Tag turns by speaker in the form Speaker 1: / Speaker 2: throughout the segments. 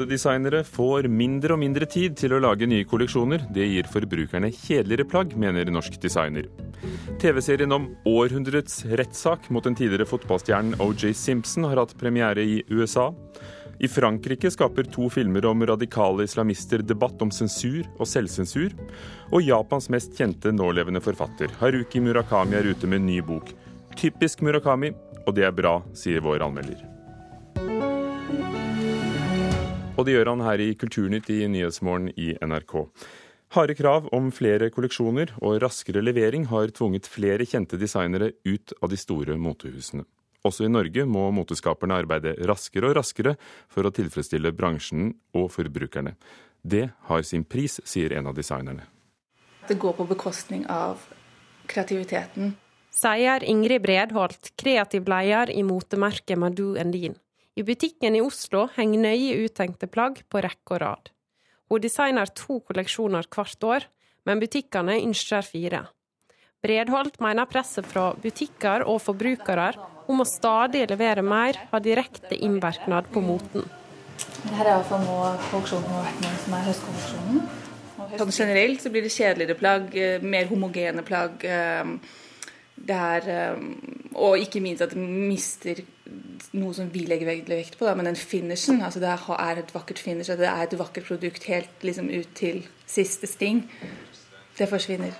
Speaker 1: Motedesignere får mindre og mindre tid til å lage nye kolleksjoner. Det gir forbrukerne kjedeligere plagg, mener norsk designer. TV-serien om århundrets rettssak mot den tidligere fotballstjernen OJ Simpson har hatt premiere i USA. I Frankrike skaper to filmer om radikale islamister debatt om sensur og selvsensur. Og Japans mest kjente nålevende forfatter, Haruki Murakami, er ute med en ny bok. Typisk Murakami, og det er bra, sier vår anmelder. Og det gjør han her i Kulturnytt i Nyhetsmorgen i NRK. Harde krav om flere kolleksjoner og raskere levering har tvunget flere kjente designere ut av de store motehusene. Også i Norge må moteskaperne arbeide raskere og raskere for å tilfredsstille bransjen og forbrukerne. Det har sin pris, sier en av designerne.
Speaker 2: Det går på bekostning av kreativiteten.
Speaker 3: Sier Ingrid Bredholt, kreativ leder i motemerket Madou Endin. I butikken i Oslo henger nøye uttenkte plagg på rekke og rad. Hun designer to kolleksjoner hvert år, men butikkene ønsker fire. Bredholt mener presset fra butikker og forbrukere om å stadig levere mer, har direkte innvirkning på moten.
Speaker 2: Her er iallfall nå kolleksjonen som er høstkolleksjonen. Sånn generelt så blir det kjedeligere plagg, eh, mer homogene plagg. Eh, det er, eh, og ikke minst at det mister noe som vi legger vekt på, da, men den finishen. altså Det er et vakkert finish, det er et vakkert produkt helt liksom ut til siste sting. Det forsvinner.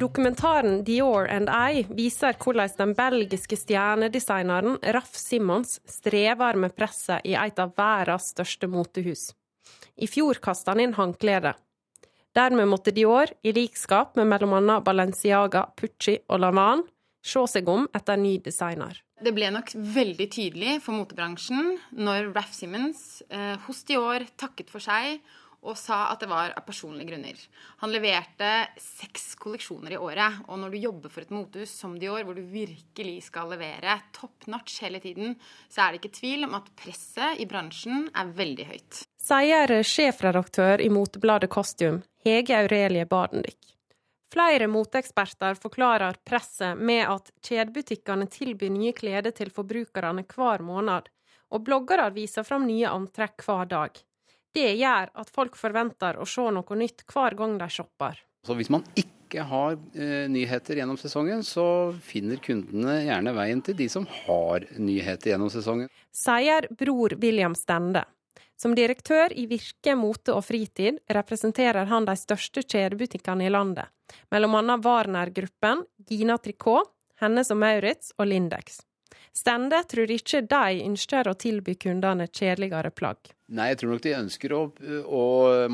Speaker 3: Dokumentaren Dior and I viser hvordan den belgiske stjernedesigneren Raff Simons strever med presset i et av verdens største motehus. I fjor kasta han inn håndkledet. Dermed måtte Dior, i likskap med bl.a. Balenciaga, Pucci og Lavan, se seg om etter ny designer.
Speaker 4: Det ble nok veldig tydelig for motebransjen når Raff Simmons eh, hos Dior takket for seg og sa at det var av personlige grunner. Han leverte seks kolleksjoner i året. Og når du jobber for et motehus som Dior, hvor du virkelig skal levere top notch hele tiden, så er det ikke tvil om at presset i bransjen er veldig høyt.
Speaker 3: Sier sjefredaktør i motebladet Costume, Hege Aurelie Badendik. Flere moteeksperter forklarer presset med at kjedebutikkene tilbyr nye klær til forbrukerne hver måned, og bloggere viser fram nye antrekk hver dag. Det gjør at folk forventer å se noe nytt hver gang de shopper.
Speaker 5: Så hvis man ikke har eh, nyheter gjennom sesongen, så finner kundene gjerne veien til de som har nyheter gjennom sesongen.
Speaker 3: Sier bror William Stende. Som direktør i Virke mote og fritid representerer han de største kjedebutikkene i landet, mellom annet Warner-gruppen, Gina Tricot, Hennes og Maurits og Lindex. Stende tror ikke de ønsker å tilby kundene kjedeligere plagg.
Speaker 5: Nei, jeg tror nok de ønsker å, å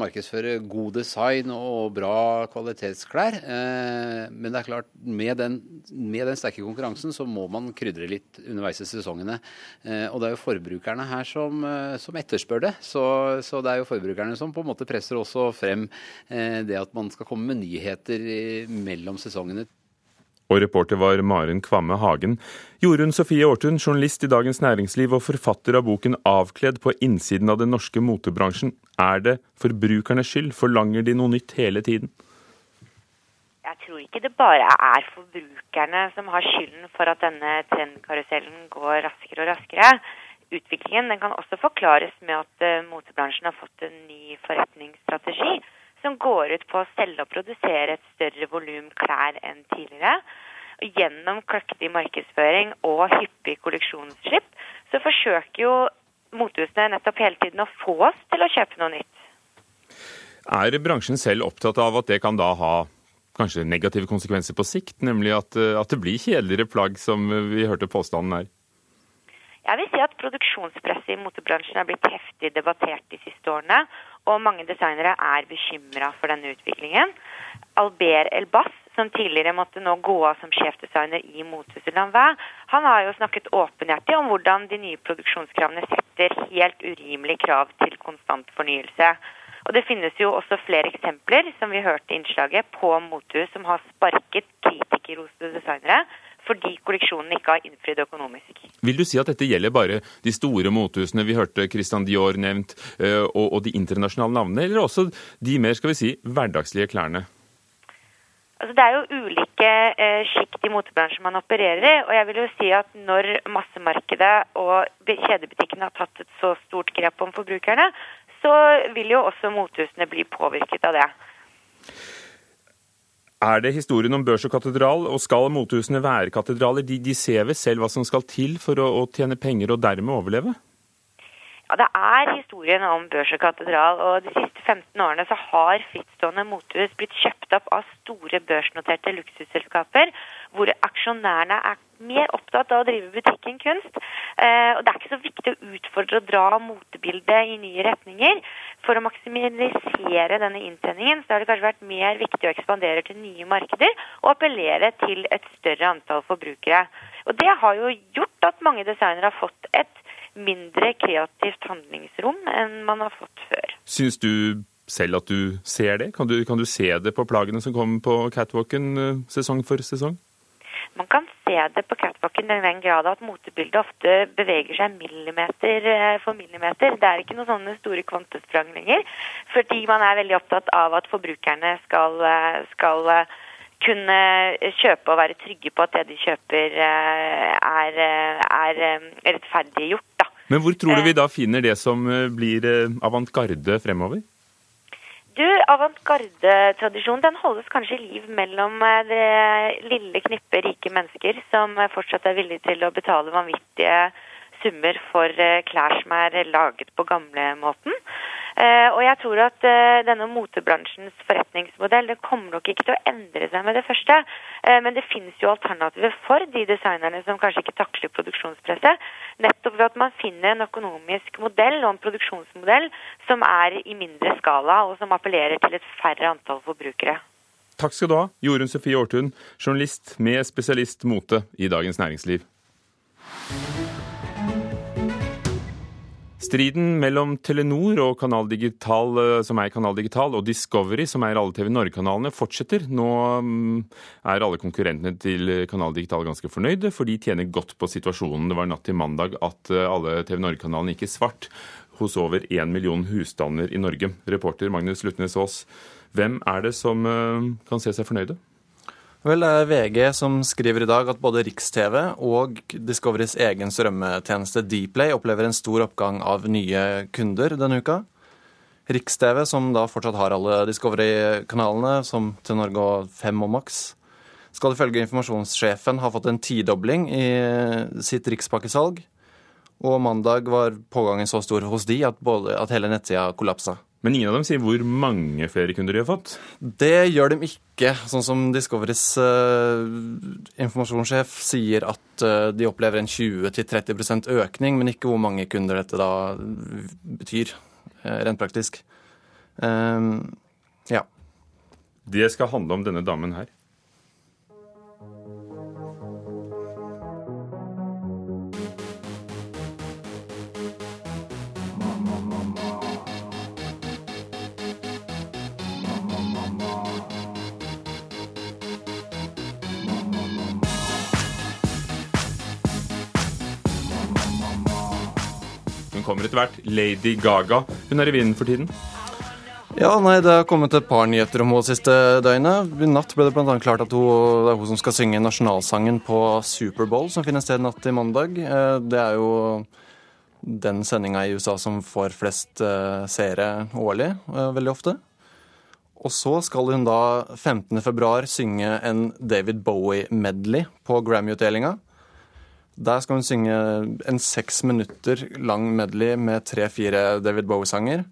Speaker 5: markedsføre god design og bra kvalitetsklær. Eh, men det er klart, med den, med den, sterke konkurransen så må man krydre litt underveis i sesongene. Eh, og det er jo forbrukerne her som, eh, som etterspør det. Så, så, det er jo forbrukerne som på en måte presser også frem eh, det at man skal komme med nyheter mellom sesongene.
Speaker 1: Og reporter var Maren Kvamme Hagen. Jorunn Sofie Aartun, journalist i Dagens Næringsliv og forfatter av boken 'Avkledd på innsiden av den norske motebransjen'. Er det forbrukernes skyld? Forlanger de noe nytt hele tiden?
Speaker 6: Jeg tror ikke det bare er forbrukerne som har skylden for at denne trendkarusellen går raskere og raskere. Utviklingen kan også forklares med at eh, motebransjen har fått en ny forretningsstrategi som går ut på å selge og produsere et større volum klær enn tidligere. Og gjennom kløktig markedsføring og hyppig kolleksjonsslipp så forsøker jo motehusene nettopp hele tiden å få oss til å kjøpe noe nytt.
Speaker 1: Er bransjen selv opptatt av at det kan da ha kanskje negative konsekvenser på sikt, nemlig at, at det blir kjedeligere plagg, som vi hørte påstanden her?
Speaker 6: Jeg vil si at produksjonspresset i motebransjen er blitt heftig debattert de siste årene, og mange designere er bekymra for denne utviklingen. Albert Elbas, som tidligere måtte nå gå av som sjefdesigner i motehuset Lanvin, han har jo snakket åpenhjertig om hvordan de nye produksjonskravene setter helt urimelige krav til konstant fornyelse. Og Det finnes jo også flere eksempler som vi hørte i innslaget, på motehus som har sparket kritikerroste designere fordi kolleksjonen ikke har innfridd økonomisk.
Speaker 1: Vil du si at dette gjelder bare de store motehusene, vi hørte Christian Dior nevnt, eh, og, de internasjonale navnene, eller også de mer skal vi si, hverdagslige klærne?
Speaker 6: Altså, det er jo ulike eh, sjikt i motebransjen man opererer i. Og jeg vil jo si at når massemarkedet og kjedebutikkene har tatt et så stort grep om forbrukerne, så vil jo også motehusene bli påvirket av det.
Speaker 1: Er det historien om børs og katedral, og skal motehusene være katedraler? De, de ser vel selv hva som skal til for å, å tjene penger og dermed overleve?
Speaker 6: Ja, Det er historien om børs og katedral. og De siste 15 årene så har frittstående motehus blitt kjøpt opp av store børsnoterte luksusselskaper, hvor aksjonærene er mer opptatt av å drive butikken kunst. Eh, og Det er ikke så viktig å utfordre og dra motebildet i nye retninger. For å maksimalisere denne inntjeningen så har det kanskje vært mer viktig å ekspandere til nye markeder og appellere til et større antall forbrukere. Og Det har jo gjort at mange designere har fått et mindre kreativt handlingsrom enn man har fått før.
Speaker 1: Syns du selv at du ser det? Kan du, kan du se det på plagene som kommer på catwalken eh, sesong for sesong?
Speaker 6: Man kan se det på catwalken i den grad at motebildet ofte beveger seg millimeter eh, for millimeter. Det er ikke noen sånne store kvantesprang lenger, fordi man er veldig opptatt av at forbrukerne skal, eh, skal kunne kjøpe og være trygge på at det de kjøper er, er rettferdiggjort.
Speaker 1: Men hvor tror du vi da finner det som blir avantgarde fremover?
Speaker 6: Du, Avantgarde-tradisjonen den holdes kanskje i liv mellom det lille knippet rike mennesker som fortsatt er villige til å betale vanvittige summer for klær som er laget på gamlemåten. Uh, og jeg tror at uh, denne motebransjens forretningsmodell det kommer nok ikke til å endre seg med det første. Men det finnes jo alternativer for de designerne som kanskje ikke takler produksjonspresset. Nettopp ved at man finner en økonomisk modell og en produksjonsmodell som er i mindre skala, og som appellerer til et færre antall forbrukere.
Speaker 1: Takk skal du ha, Jorunn Sofie Aartun, journalist med spesialist mote i Dagens Næringsliv. Striden mellom Telenor og Kanal Digital, eh, som er Kanal Digital, og Discovery, som er alle TV Norge-kanalene, fortsetter. Nå mm, er alle konkurrentene til Kanal Digital ganske fornøyde, for de tjener godt på situasjonen. Det var natt til mandag at eh, alle TV Norge-kanalene gikk i svart hos over én million husstander i Norge. Reporter Magnus Lutnes Aas, hvem er det som eh, kan se seg fornøyde?
Speaker 7: Vel, det er VG som skriver i dag at både Riks-TV og Discoverys egen strømmetjeneste Dplay opplever en stor oppgang av nye kunder denne uka. Riks-TV, som da fortsatt har alle Discovery-kanalene, som til Norge og Fem og Max, skal ifølge informasjonssjefen ha fått en tidobling i sitt rikspakkesalg. Og mandag var pågangen så stor hos de at, både, at hele nettsida kollapsa.
Speaker 1: Men ingen av dem sier hvor mange flere kunder de har fått?
Speaker 7: Det gjør de ikke. Sånn som Discoverys uh, informasjonssjef sier at uh, de opplever en 20-30% økning, men ikke hvor mange kunder dette da betyr, uh, rent praktisk. ja.
Speaker 1: Det skal handle om denne damen her. Etter hvert. Lady Gaga. Hun er i vinden for tiden.
Speaker 7: Ja, nei, Det har kommet et par nyheter om henne siste døgnet. I natt ble det bl.a. klart at hun, det er hun som skal synge nasjonalsangen på Superbowl, som finner sted natt til mandag. Eh, det er jo den sendinga i USA som får flest eh, seere årlig, eh, veldig ofte. Og så skal hun da 15.2 synge en David Bowie-medley på Grammy-utdelinga. Der skal hun synge en seks minutter lang medley med tre-fire David Bowie-sanger.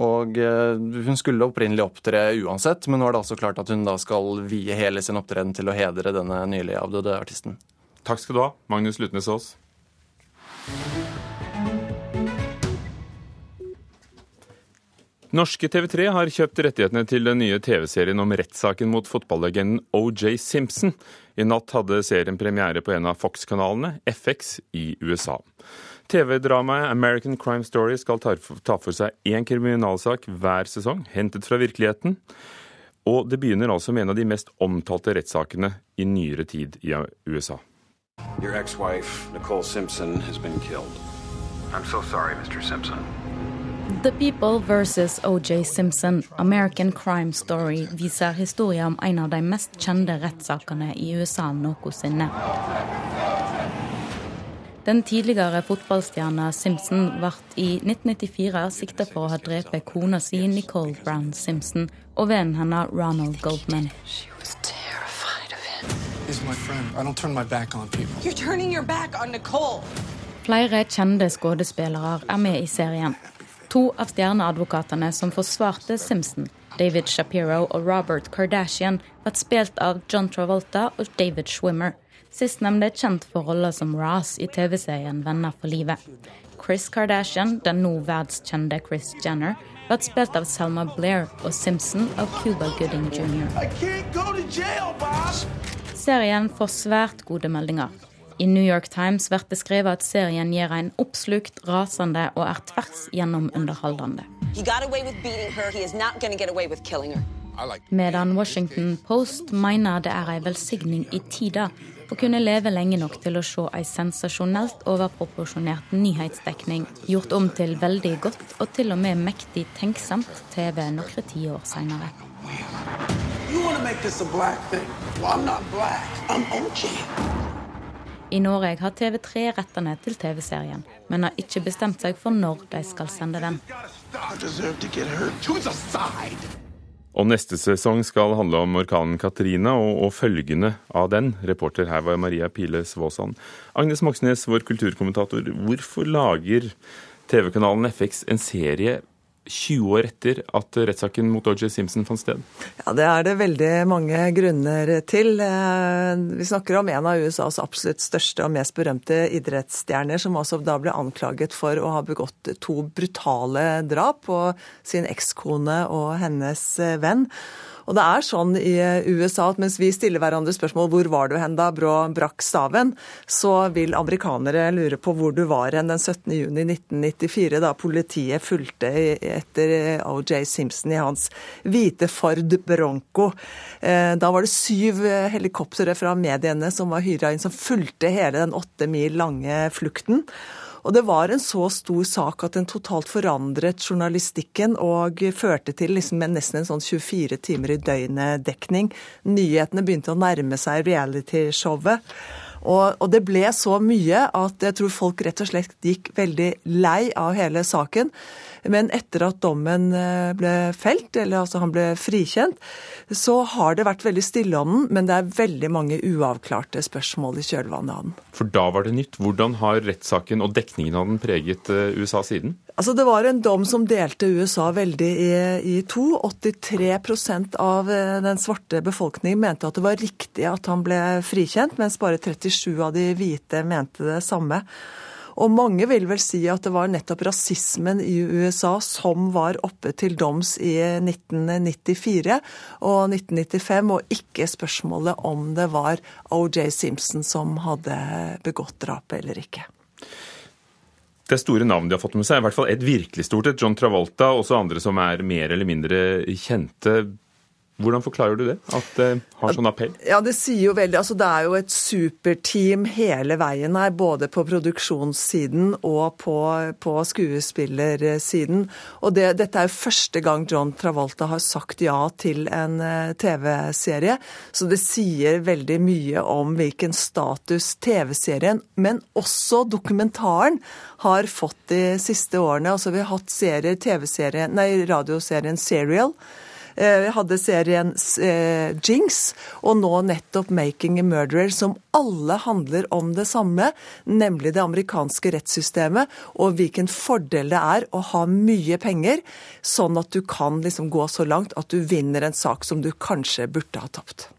Speaker 7: Og eh, hun skulle opprinnelig opptre uansett, men nå er det altså klart at hun da skal vie hele sin opptreden til å hedre denne nylig avdøde artisten.
Speaker 1: Takk skal du ha, Magnus Lutnes Aas. Norske TV3 har kjøpt rettighetene til den nye TV-serien om rettssaken mot fotballegenden OJ Simpson. I natt hadde serien premiere på en av Fox-kanalene, FX, i USA. TV-dramaet American Crime Story skal ta for seg én kriminalsak hver sesong, hentet fra virkeligheten. Og det begynner altså med en av de mest omtalte rettssakene i nyere tid i USA. Your ex-wife, Nicole Simpson, has been killed. I'm so sorry, Mr. Simpson.
Speaker 8: The People versus OJ Simpson, American Crime Story, viser historien om en av de mest kjente rettssakene i USA noensinne. Den tidligere fotballstjerna Simpson ble i 1994 sikta for å ha drept kona si Nicole Brown Simpson og vennen hennes Ronald Goldman. Flere kjente skuespillere er med i serien. To av stjerneadvokatene som forsvarte Simpson, David Shapiro og Robert Kardashian, ble spilt av John Travolta og David Schwimmer. Sistnevnte er kjent for roller som Ross i TV-serien Venner for livet. Chris Kardashian, den nå verdskjente Chris Jenner, ble spilt av Selma Blair og Simpson av Cuba Gooding jr. Serien får svært gode meldinger. I New York Times blir det skrevet at serien gjør en oppslukt, rasende og er tvers gjennom underholdende. Medan Washington Post mener det er en velsigning i tida å kunne leve lenge nok til å se en sensasjonelt overproporsjonert nyhetsdekning gjort om til veldig godt og til og med mektig tenksomt TV noen tiår seinere. I Norge har TV3 rettene til TV-serien, men har ikke bestemt seg for når de skal sende den.
Speaker 1: Og neste sesong skal handle om orkanen Katrina og, og følgene av den. Reporter her var Maria Pile Svåsand. Agnes Moxnes, vår kulturkommentator. Hvorfor lager TV-kanalen FX en serie 20 år etter at rettssaken mot OJ Simpson fant sted?
Speaker 9: Ja, Det er det veldig mange grunner til. Eh, vi snakker om en av USAs absolutt største og mest berømte idrettsstjerner, som også da ble anklaget for å ha begått to brutale drap på sin ekskone og hennes eh, venn. Og det er sånn i USA at mens vi stiller hverandre spørsmål hvor var du hen da Brå brakk staven, så vil amerikanere lure på hvor du var hen den 17.6.1994, da politiet fulgte etter OJ Simpson i hans hvite Ford Bronco. Eh, da var det syv helikoptre fra mediene som var hyra inn, som fulgte hele den åtte mil lange flukten. Og det var en så stor sak at den totalt forandret journalistikken og førte til liksom nesten en sånn 24 timer i døgnet-dekning. Nyhetene begynte å nærme seg realityshowet. Og, og det ble så mye at jeg tror folk rett og slett gikk veldig lei av hele saken. Men etter at dommen eh, ble felt, eller altså han ble frikjent, så har det vært veldig stille om den, men det er veldig mange uavklarte spørsmål i kjølvannet av den.
Speaker 1: For da var det nytt. Hvordan har rettssaken og dekningen av den preget eh, USA siden?
Speaker 9: Altså Det var en dom som delte USA veldig i, i to. 83 av eh, den svarte befolkningen mente at det var riktig at han ble frikjent, mens bare 37 av de hvite mente det samme. Og mange vil vel si at det var nettopp rasismen i USA som var oppe til doms i 1994 og 1995, og ikke spørsmålet om det var OJ Simpson som hadde begått drapet eller ikke.
Speaker 1: Det er store navn de har fått med seg, i hvert fall et virkelig stort et. John Travolta, også andre som er mer eller mindre kjente. Hvordan forklarer du det? At det har sånn appell?
Speaker 9: Ja, Det sier jo veldig, altså det er jo et superteam hele veien her. Både på produksjonssiden og på, på skuespillersiden. Og det, dette er jo første gang John Travolta har sagt ja til en eh, TV-serie. Så det sier veldig mye om hvilken status TV-serien, men også dokumentaren, har fått de siste årene. Altså Vi har hatt serier, TV-serien, nei, radioserien Serial Eh, vi hadde serien eh, Jinx, og nå nettopp 'Making a Murderer', som alle handler om det samme, nemlig det amerikanske rettssystemet, og hvilken fordel det er å ha mye penger, sånn at du kan liksom gå så langt at du vinner en sak som du kanskje burde ha tapt.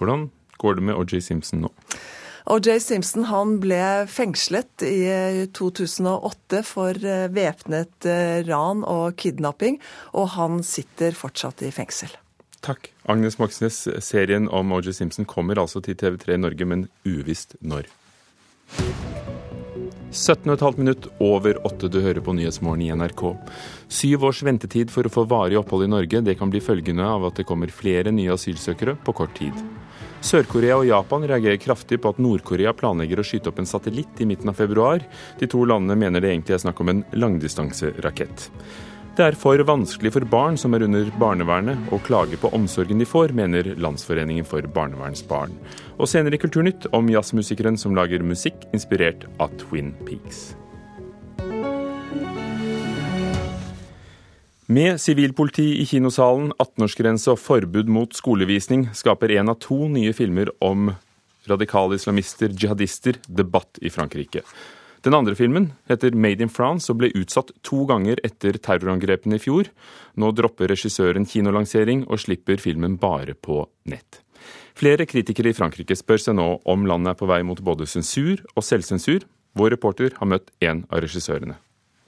Speaker 1: Hvordan går det med OJ Simpson nå?
Speaker 9: OJ Simpson han ble fengslet i 2008 for eh, væpnet eh, ran og kidnapping, og han sitter fortsatt i fengsel.
Speaker 1: Takk. Agnes Moxnes, serien om OJ Simpson kommer altså til TV3 Norge, men uvisst når. 17,5 minutt over åtte du hører på Nyhetsmorgen i NRK. Syv års ventetid for å få varig opphold i Norge. Det kan bli følgende av at det kommer flere nye asylsøkere på kort tid. Sør-Korea og Japan reagerer kraftig på at Nord-Korea planlegger å skyte opp en satellitt i midten av februar. De to landene mener det egentlig er snakk om en langdistanserakett. Det er for vanskelig for barn som er under barnevernet å klage på omsorgen de får, mener Landsforeningen for barnevernsbarn. Og senere i Kulturnytt om jazzmusikeren som lager musikk inspirert av Twin Peaks. Med sivilpoliti i kinosalen, 18-årsgrense og forbud mot skolevisning skaper en av to nye filmer om radikale islamister, jihadister, debatt i Frankrike. Den andre filmen heter Made in France og ble utsatt to ganger etter terrorangrepene i fjor. Nå dropper regissøren kinolansering og slipper filmen bare på nett. Flere kritikere i Frankrike spør seg nå om landet er på vei mot både sensur og selvsensur. Vår reporter har møtt en av regissørene.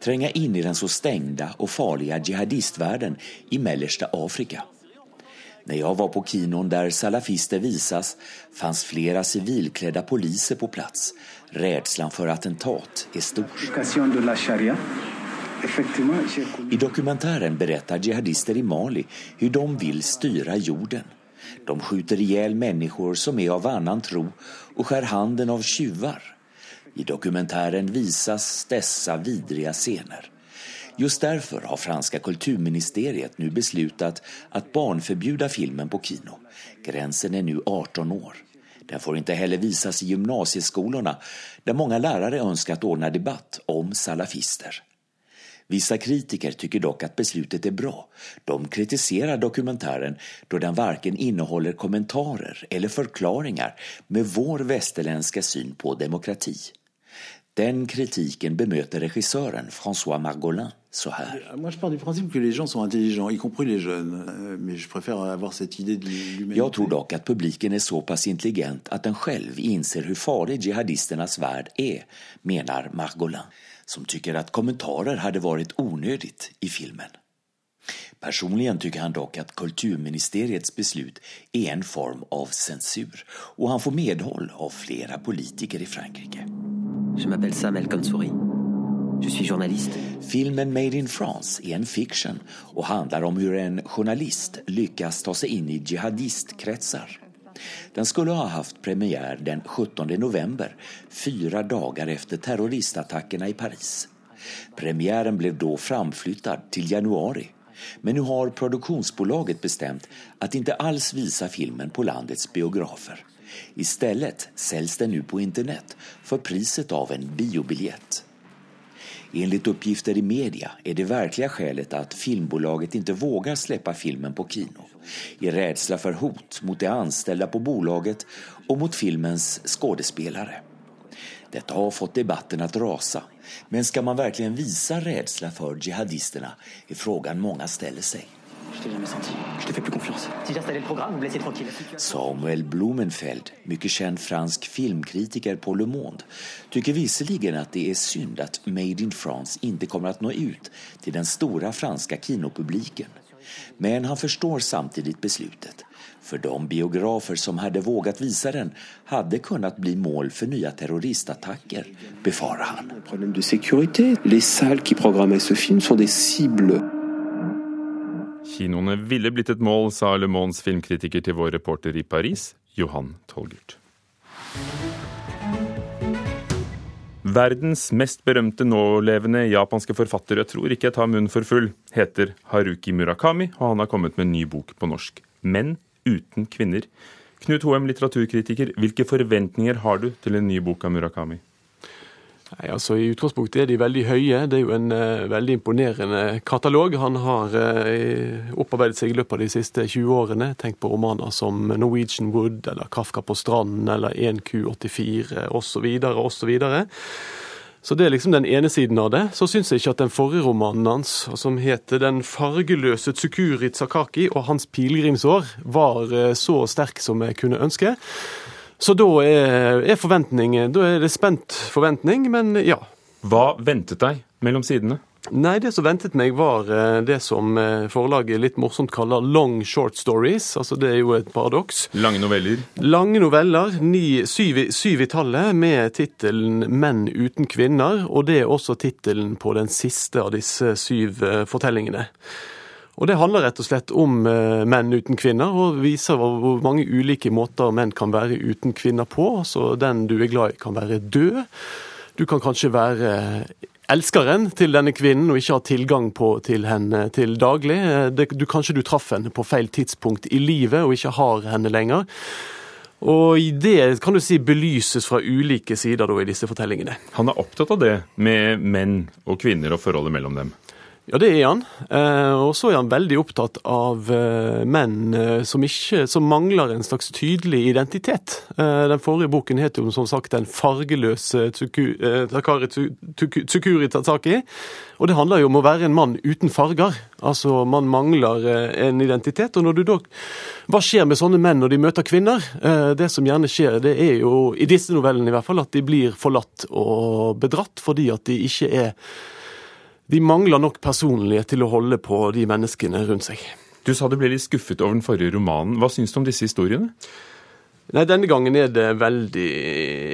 Speaker 10: tränga inn i den så stängda og farlige jihadistvärlden i mellersta Afrika. Når jeg var på kinon der salafister visas fanns flera civilklädda poliser på plats. Rädslan for attentat er stor. I dokumentären berättar jihadister i Mali hur de vill styra jorden. De skjuter ihjäl människor som är av annan tro och skär handen av tjuvar. I dokumentären visas dessa vidriga scener. Just därför har franska kulturministeriet nu beslutat att barnförbjuda filmen på kino. Gränsen är nu 18 år. Den får inte heller visas i gymnasieskolorna där många lärare önskat ordna debatt om salafister. Vissa kritiker tycker dock att beslutet är bra. De kritiserar dokumentären då den varken innehåller kommentarer eller förklaringar med vår västerländska syn på demokrati. Den kritiken bemøter regissøren François Margolin så her. Jeg tror dock at publiken er såpass intelligent at den selv innser hvor farlig jihadisternas värld er, mener Margolin som tycker att kommentarer hade varit onödigt i filmen. Personligen tycker han dock att kulturministeriets beslut är en form av censur och han får medhåll av flera politiker i Frankrike.
Speaker 11: Je m'appelle Sam El Konsouri. Je suis journaliste.
Speaker 10: Filmen Made in France är en fiction och handlar om hur en journalist lyckas ta sig in i jihadistkretsar. Den skulle ha haft premiär den 17 november, fyra dagar efter terroristattackerna i Paris. Premiären blev då framflyttad till januari. Men nu har produktionsbolaget bestämt att inte alls visa filmen på landets biografer. Istället säljs den nu på internet för priset av en biobiljett. Enligt uppgifter i media är det verkliga skälet att filmbolaget inte vågar släppa filmen på kino i rädsla för hot mot de anställda på bolaget och mot filmens skådespelare. Detta har fått debatten att rasa. Men ska man verkligen visa rädsla för jihadisterna är frågan många ställer sig. Samuel Blumenfeld, mycket känd fransk filmkritiker på Le Monde, tycker visserligen att det är synd att Made in France inte kommer att nå ut till den stora franska kinopubliken. Men han förstår samtidigt beslutet. For de biografer som hadde vågat visa den hadde kunnat bli mål for nye terroristattacker, befarer han.
Speaker 12: Problem de sécurité. Les salles qui programmaient ce film sont des cibles.
Speaker 1: Kinoene ville blitt et mål, sa Le Mondes filmkritiker til vår reporter i Paris, Johan Tolgert. Verdens mest berømte nålevende japanske forfatter, jeg tror ikke jeg tar munnen for full, heter Haruki Murakami, og han har kommet med en ny bok på norsk. Men uten kvinner. Knut Hoem, litteraturkritiker, hvilke forventninger har du til en ny bok av Murakami?
Speaker 13: Nei, altså I utgangspunktet er de veldig høye. Det er jo en uh, veldig imponerende katalog. Han har uh, opparbeidet seg i løpet av de siste 20 årene. Tenk på romaner som Norwegian Wood eller Kafka på stranden eller 1Q84 osv. osv. Så det er liksom den ene siden av det. Så syns jeg ikke at den forrige romanen hans, som heter 'Den fargeløse Tsukuri Tsakaki og hans pilegrimsår', var uh, så sterk som jeg kunne ønske. Så da er, er forventning Da er det spent forventning, men ja.
Speaker 1: Hva ventet deg mellom sidene?
Speaker 13: Nei, det som ventet meg, var eh, det som eh, forlaget litt morsomt kaller long short stories. Altså, det er jo et paradoks.
Speaker 1: Lange noveller?
Speaker 13: Lange noveller, ni, syv, syv, i tallet, med tittelen 'Menn uten kvinner'. Og det er også tittelen på den siste av disse syv uh, fortellingene. Og Det handler rett og slett om uh, menn uten kvinner, og viser hvor mange ulike måter menn kan være uten kvinner på. Så den du er glad i, kan være død. Du kan kanskje være elskeren til denne kvinnen og ikke ha tilgang på, til henne til daglig. Det, du, kanskje du traff henne på feil tidspunkt i livet og ikke har henne lenger. Og det kan du si belyses fra ulike sider da, i disse fortellingene.
Speaker 1: Han er opptatt av det med menn og kvinner og forholdet mellom dem?
Speaker 13: Ja, det er han. Eh, og så er han veldig opptatt av eh, menn eh, som, ikke, som mangler en slags tydelig identitet. Den forrige boken het jo som sagt 'Den fargeløse Takari Tsukuri Tatsaki'. Og det handler jo om å være en mann uten farger. Altså, man mangler en identitet. Og når du da Hva skjer med sånne menn når de møter kvinner? Det som gjerne skjer, det er jo, i disse novellene i hvert fall, at de blir forlatt og bedratt fordi at de ikke er de mangler nok personlighet til å holde på de menneskene rundt seg.
Speaker 1: Du sa du ble litt skuffet over den forrige romanen. Hva syns du om disse historiene?
Speaker 13: Nei, Denne gangen er det veldig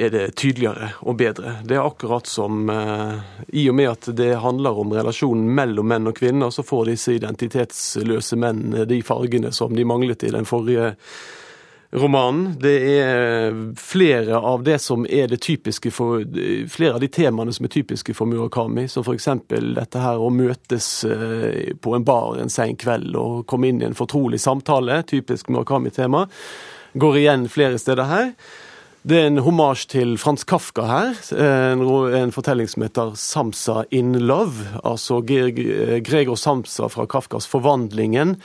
Speaker 13: er det tydeligere og bedre. Det er akkurat som eh, I og med at det handler om relasjonen mellom menn og kvinner, så får disse identitetsløse menn de fargene som de manglet i den forrige romanen. Det er flere av det som er det typiske for Flere av de temaene som er typiske for Murakami, som f.eks. dette her å møtes eh, på en bar en sen kveld og komme inn i en fortrolig samtale, typisk Murakami-tema, går igjen flere steder her. Det er en hommage til Frans Kafka her. En, fortelling som heter 'Samsa in love'. Altså Gregor Samsa fra Kafkas 'Forvandlingen'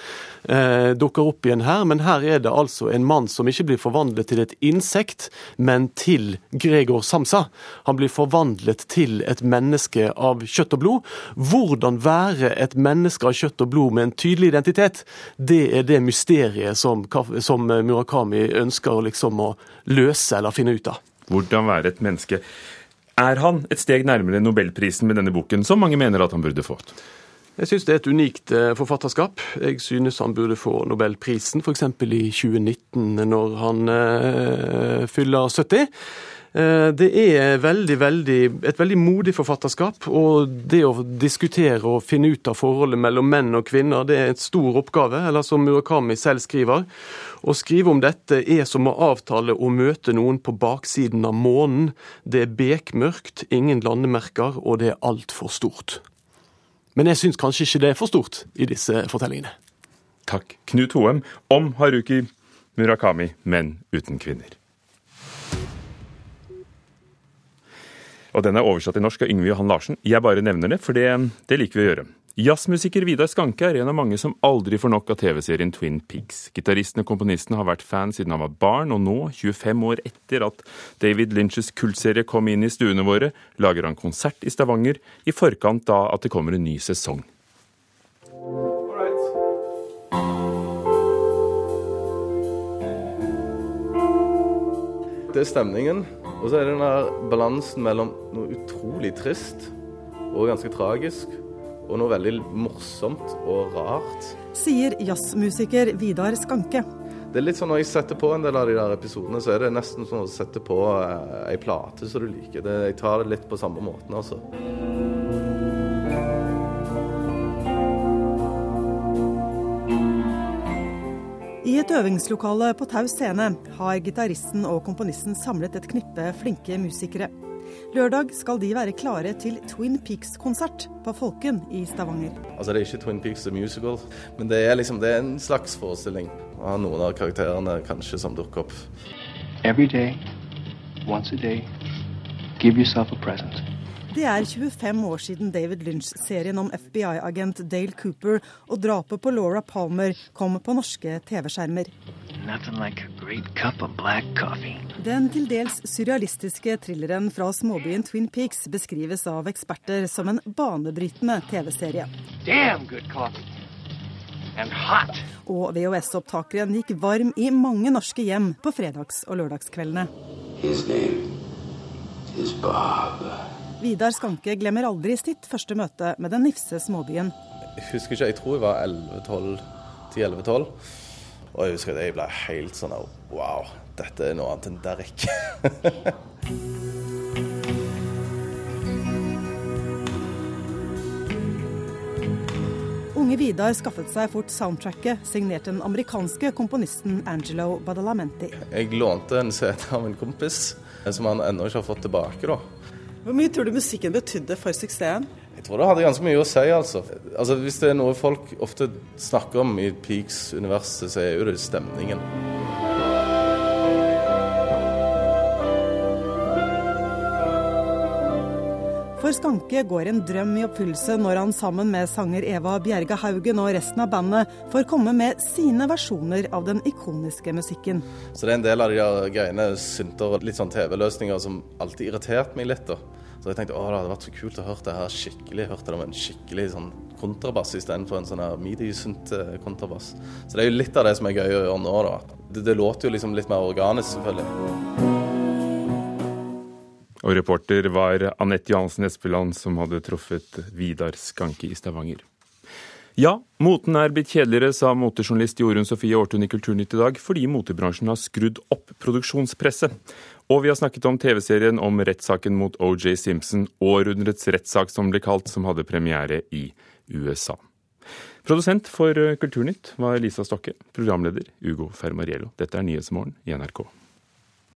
Speaker 13: eh, dukker opp igjen her. Men her er det altså en mann som ikke blir forvandlet til et insekt, men til Gregor Samsa. Han blir forvandlet til et menneske av kjøtt og blod. Hvordan være et menneske av kjøtt og blod med en tydelig identitet, det er det mysteriet som, som Murakami ønsker liksom å løse eller finne ut av.
Speaker 1: Hvordan være et menneske. Er han et steg nærmere nobelprisen med denne boken, som mange mener at han burde fått?
Speaker 13: Jeg syns det er et unikt eh, forfatterskap. Jeg synes han burde få nobelprisen, f.eks. i 2019, når han øh, fyller 70. Eh, det er veldig, veldig, et veldig modig forfatterskap. Og det å diskutere og finne ut av forholdet mellom menn og kvinner, det er en stor oppgave. Eller som Murakami selv skriver, å skrive om dette er som å avtale å møte noen på baksiden av månen. Det er bekmørkt, ingen landemerker, og det er altfor stort. Men jeg syns kanskje ikke det er for stort i disse fortellingene.
Speaker 1: Takk. Knut Hoem om Haruki Murakami, men uten kvinner. Og den er oversatt til norsk av Yngve Johan Larsen. Jeg bare nevner det, for det, det liker vi å gjøre. Jazzmusiker Vidar Skanke er en av mange som aldri får nok av TV-serien Twin Pigs. Gitaristen og komponisten har vært fan siden han var barn, og nå, 25 år etter at David Lynches kultserie kom inn i stuene våre, lager han konsert i Stavanger i forkant da at det kommer en ny sesong.
Speaker 14: Det er stemningen. Og så er det den der balansen mellom noe utrolig trist og ganske tragisk, og noe veldig morsomt og rart.
Speaker 15: Sier jazzmusiker Vidar Skanke.
Speaker 14: Det er litt sånn Når jeg setter på en del av de der episodene, så er det nesten sånn å sette på eh, ei plate som du liker. Det, jeg tar det litt på samme måten, altså.
Speaker 15: I et øvingslokale på Tau scene har gitaristen og komponisten samlet et knippe flinke musikere. Lørdag skal de være klare til Twin Peaks-konsert på Folken i Stavanger.
Speaker 14: Altså Det er ikke Twin Peaks the Musical, men det er, liksom, det er en slags forestilling. av noen av karakterene kanskje som dukker opp. Every day, once a day,
Speaker 15: give yourself a present. Det er 25 år siden David Lynch-serien om FBI-agent Dale Cooper og drapet på Laura Palmer kom på norske TV-skjermer. Like Den til dels surrealistiske thrilleren fra småbyen Twin Peaks beskrives av eksperter som en banebrytende TV-serie. Og VHS-opptakeren gikk varm i mange norske hjem på fredags- og lørdagskveldene. Vidar Skanke glemmer aldri sitt første møte med den nifse småbyen.
Speaker 14: Jeg husker ikke, jeg tror jeg var 10-11-12. Og jeg husker at jeg ble helt sånn Wow, dette er noe annet enn Derrick.
Speaker 15: Unge Vidar skaffet seg fort soundtracket, signert den amerikanske komponisten Angelo Badalamenti.
Speaker 14: Jeg lånte en CD av en kompis, som han ennå ikke har fått tilbake. da.
Speaker 16: Hvor mye tror du musikken betydde for suksessen?
Speaker 14: Jeg tror det hadde ganske mye å si, altså. altså. Hvis det er noe folk ofte snakker om i Peaks-universet, så er jo det stemningen.
Speaker 15: For Skanke går en drøm i oppfyllelse når han sammen med sanger Eva Bjerga Haugen og resten av bandet får komme med sine versjoner av den ikoniske musikken.
Speaker 14: Så det er en del av de der greiene, synter og litt sånn TV-løsninger som alltid irriterte meg litt. da. Så jeg tenkte å, det hadde vært så kult å høre det her skikkelig. Hørte det med en skikkelig sånn kontrabass istedenfor en sånn midi-synt kontrabass. Så det er jo litt av det som er gøy å gjøre nå, da. Det, det låter jo liksom litt mer organisk, selvfølgelig.
Speaker 1: Og reporter var Anette Johansen Espeland, som hadde truffet Vidar Skanke i Stavanger. Ja, moten er blitt kjedeligere, sa motejournalist Jorunn Sofie Aartun i Kulturnytt i dag, fordi motebransjen har skrudd opp produksjonspresset. Og vi har snakket om TV-serien om rettssaken mot OJ Simpson, århundrets rettssak som ble kalt, som hadde premiere i USA. Produsent for Kulturnytt var Lisa Stokke, programleder Ugo Fermariello. Dette er Nyhetsmorgen i NRK.